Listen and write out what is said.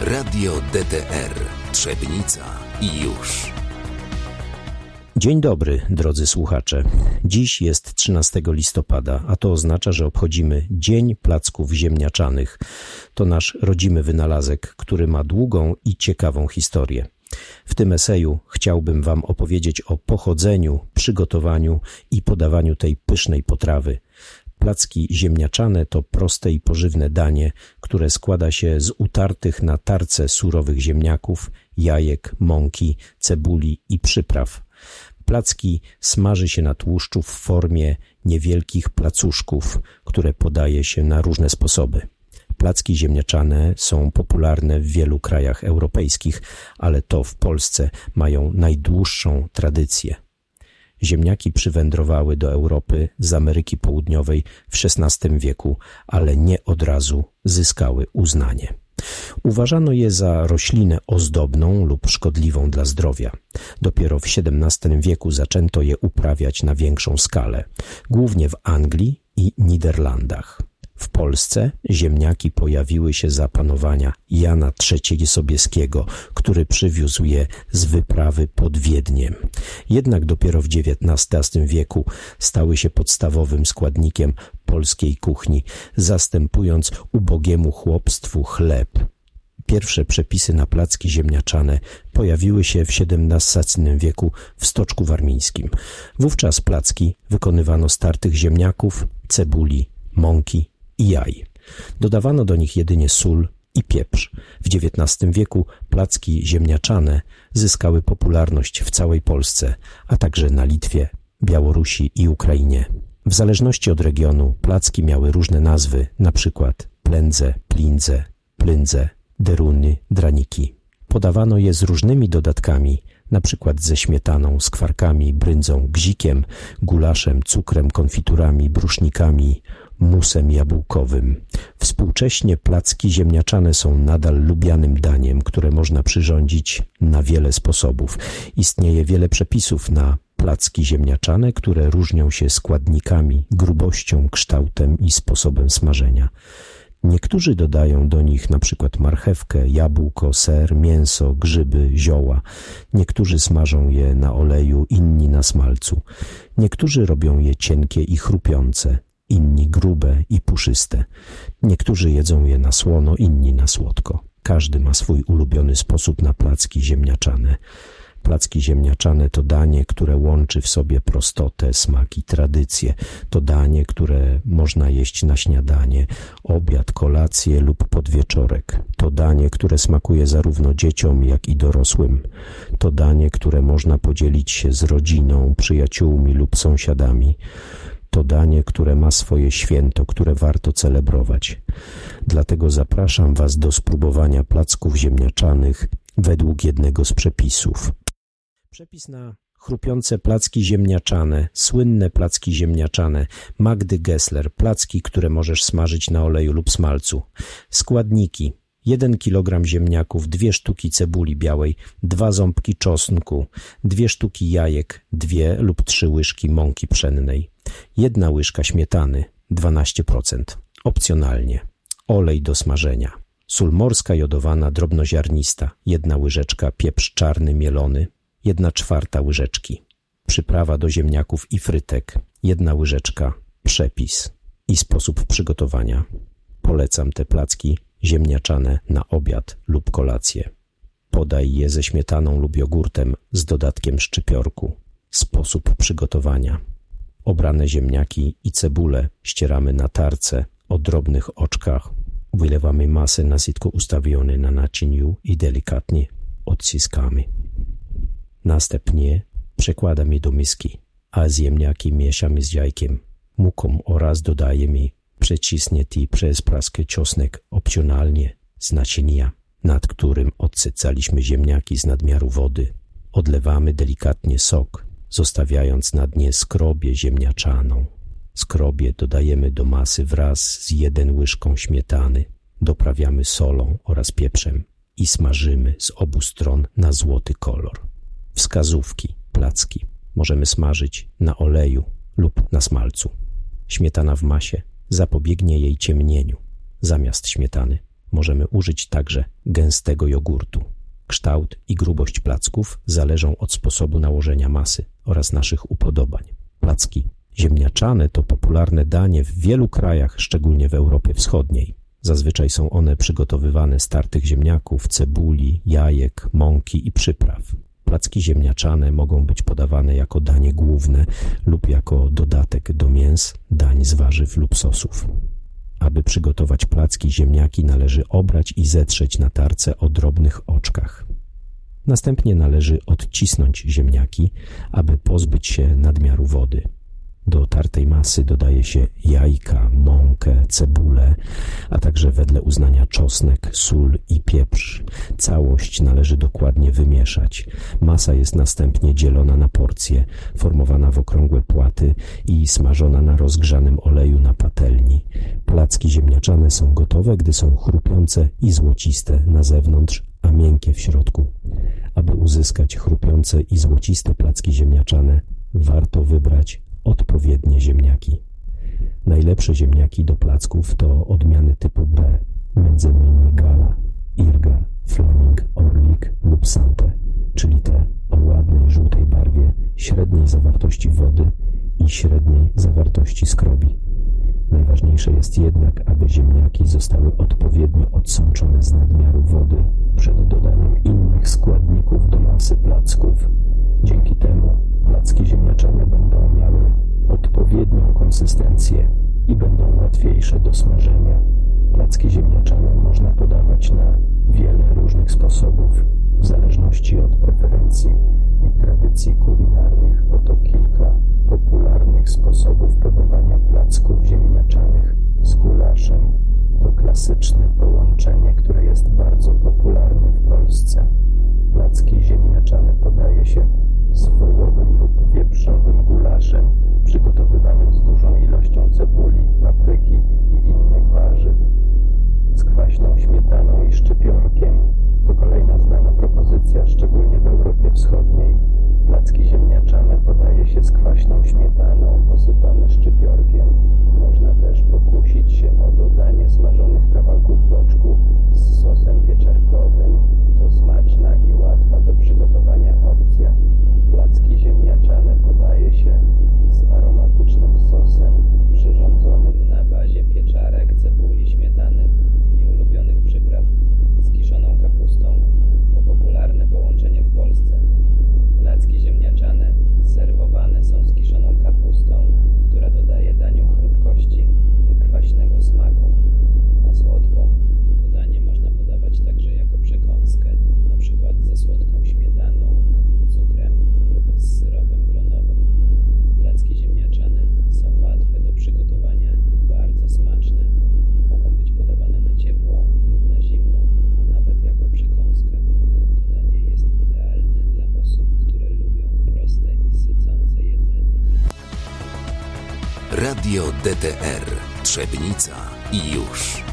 Radio DTR Trzebnica i już. Dzień dobry, drodzy słuchacze. Dziś jest 13 listopada, a to oznacza, że obchodzimy Dzień Placków Ziemniaczanych. To nasz rodzimy wynalazek, który ma długą i ciekawą historię. W tym eseju chciałbym Wam opowiedzieć o pochodzeniu, przygotowaniu i podawaniu tej pysznej potrawy. Placki ziemniaczane to proste i pożywne danie, które składa się z utartych na tarce surowych ziemniaków, jajek, mąki, cebuli i przypraw. Placki smaży się na tłuszczu w formie niewielkich placuszków, które podaje się na różne sposoby. Placki ziemniaczane są popularne w wielu krajach europejskich, ale to w Polsce mają najdłuższą tradycję. Ziemniaki przywędrowały do Europy z Ameryki Południowej w XVI wieku, ale nie od razu zyskały uznanie. Uważano je za roślinę ozdobną lub szkodliwą dla zdrowia. Dopiero w XVII wieku zaczęto je uprawiać na większą skalę, głównie w Anglii i Niderlandach. W Polsce ziemniaki pojawiły się za panowania Jana III Sobieskiego, który przywiózł je z wyprawy pod Wiedniem. Jednak dopiero w XIX wieku stały się podstawowym składnikiem polskiej kuchni, zastępując ubogiemu chłopstwu chleb. Pierwsze przepisy na placki ziemniaczane pojawiły się w XVII wieku w Stoczku Warmińskim. Wówczas placki wykonywano z tartych ziemniaków, cebuli, mąki i jaj. Dodawano do nich jedynie sól i pieprz. W XIX wieku placki ziemniaczane zyskały popularność w całej Polsce, a także na Litwie, Białorusi i Ukrainie. W zależności od regionu placki miały różne nazwy, na przykład plędze, plindze, plyndze, deruny, draniki. Podawano je z różnymi dodatkami, na przykład ze śmietaną, skwarkami, bryndzą, gzikiem, gulaszem, cukrem, konfiturami, brusznikami, musem jabłkowym. Współcześnie placki ziemniaczane są nadal lubianym daniem, które można przyrządzić na wiele sposobów. Istnieje wiele przepisów na placki ziemniaczane, które różnią się składnikami, grubością, kształtem i sposobem smażenia. Niektórzy dodają do nich na przykład marchewkę, jabłko, ser, mięso, grzyby, zioła. Niektórzy smażą je na oleju, inni na smalcu. Niektórzy robią je cienkie i chrupiące inni grube i puszyste. Niektórzy jedzą je na słono, inni na słodko. Każdy ma swój ulubiony sposób na placki ziemniaczane. Placki ziemniaczane to danie, które łączy w sobie prostotę, smak i tradycję. To danie, które można jeść na śniadanie, obiad, kolację lub podwieczorek. To danie, które smakuje zarówno dzieciom, jak i dorosłym. To danie, które można podzielić się z rodziną, przyjaciółmi lub sąsiadami to danie, które ma swoje święto, które warto celebrować. Dlatego zapraszam Was do spróbowania placków ziemniaczanych według jednego z przepisów. Przepis na chrupiące placki ziemniaczane, słynne placki ziemniaczane, Magdy Gessler, placki, które możesz smażyć na oleju lub smalcu. Składniki 1 kg ziemniaków, 2 sztuki cebuli białej, 2 ząbki czosnku, 2 sztuki jajek, 2 lub 3 łyżki mąki pszennej, 1 łyżka śmietany 12%, opcjonalnie, olej do smażenia, sól morska jodowana drobnoziarnista, 1 łyżeczka pieprz czarny mielony, 1 czwarta łyżeczki, przyprawa do ziemniaków i frytek, 1 łyżeczka, przepis i sposób przygotowania. Polecam te placki ziemniaczane na obiad lub kolację. Podaj je ze śmietaną lub jogurtem z dodatkiem szczypiorku. Sposób przygotowania. Obrane ziemniaki i cebulę ścieramy na tarce o drobnych oczkach. Wylewamy masę na sitko ustawione na naczyniu i delikatnie odciskamy. Następnie przekładamy do miski, a ziemniaki mieszamy z jajkiem, muką oraz dodajemy przecisnięty przez praskę czosnek opcjonalnie z naczynia, nad którym odsycaliśmy ziemniaki z nadmiaru wody. Odlewamy delikatnie sok, zostawiając na dnie skrobię ziemniaczaną. Skrobię dodajemy do masy wraz z jeden łyżką śmietany. Doprawiamy solą oraz pieprzem i smażymy z obu stron na złoty kolor. Wskazówki, placki możemy smażyć na oleju lub na smalcu. Śmietana w masie zapobiegnie jej ciemnieniu zamiast śmietany. Możemy użyć także gęstego jogurtu. Kształt i grubość placków zależą od sposobu nałożenia masy oraz naszych upodobań. Placki ziemniaczane to popularne danie w wielu krajach, szczególnie w Europie Wschodniej. Zazwyczaj są one przygotowywane z tartych ziemniaków, cebuli, jajek, mąki i przypraw. Placki ziemniaczane mogą być podawane jako danie główne lub jako dodatek do mięs, dań z warzyw lub sosów. Aby przygotować placki ziemniaki należy obrać i zetrzeć na tarce o drobnych oczkach. Następnie należy odcisnąć ziemniaki, aby pozbyć się nadmiaru wody. Do tartej masy dodaje się jajka, mąkę, cebulę, a także wedle uznania czosnek, sól i pieprz. Całość należy dokładnie wymieszać. Masa jest następnie dzielona na porcje, formowana w okrągłe płaty i smażona na rozgrzanym oleju na patelni. Placki ziemniaczane są gotowe, gdy są chrupiące i złociste na zewnątrz, a miękkie w środku. Aby uzyskać chrupiące i złociste placki ziemniaczane, warto wybrać odpowiednie ziemniaki. Najlepsze ziemniaki do placków to odmiany typu B, m.in. Gala, Irga, Fleming, Orlik lub Sante, czyli te o ładnej żółtej barwie, średniej zawartości wody i średniej zawartości skrobi. Najważniejsze jest jednak, aby ziemniaki zostały odpowiednio odsączone z nadmiaru wody przed dodaniem innych składników do masy placków. Dzięki temu placki ziemniaczane będą miały konsystencję i będą łatwiejsze do smażenia. Placki ziemniaczane można podawać na wiele różnych sposobów, w zależności od preferencji i tradycji kulinarnych. Oto kilka popularnych sposobów podawania placków ziemniaczanych z gulaszem. To klasyczne połączenie, które jest bardzo popularne w Polsce. Radio DTR Trzebnica i już.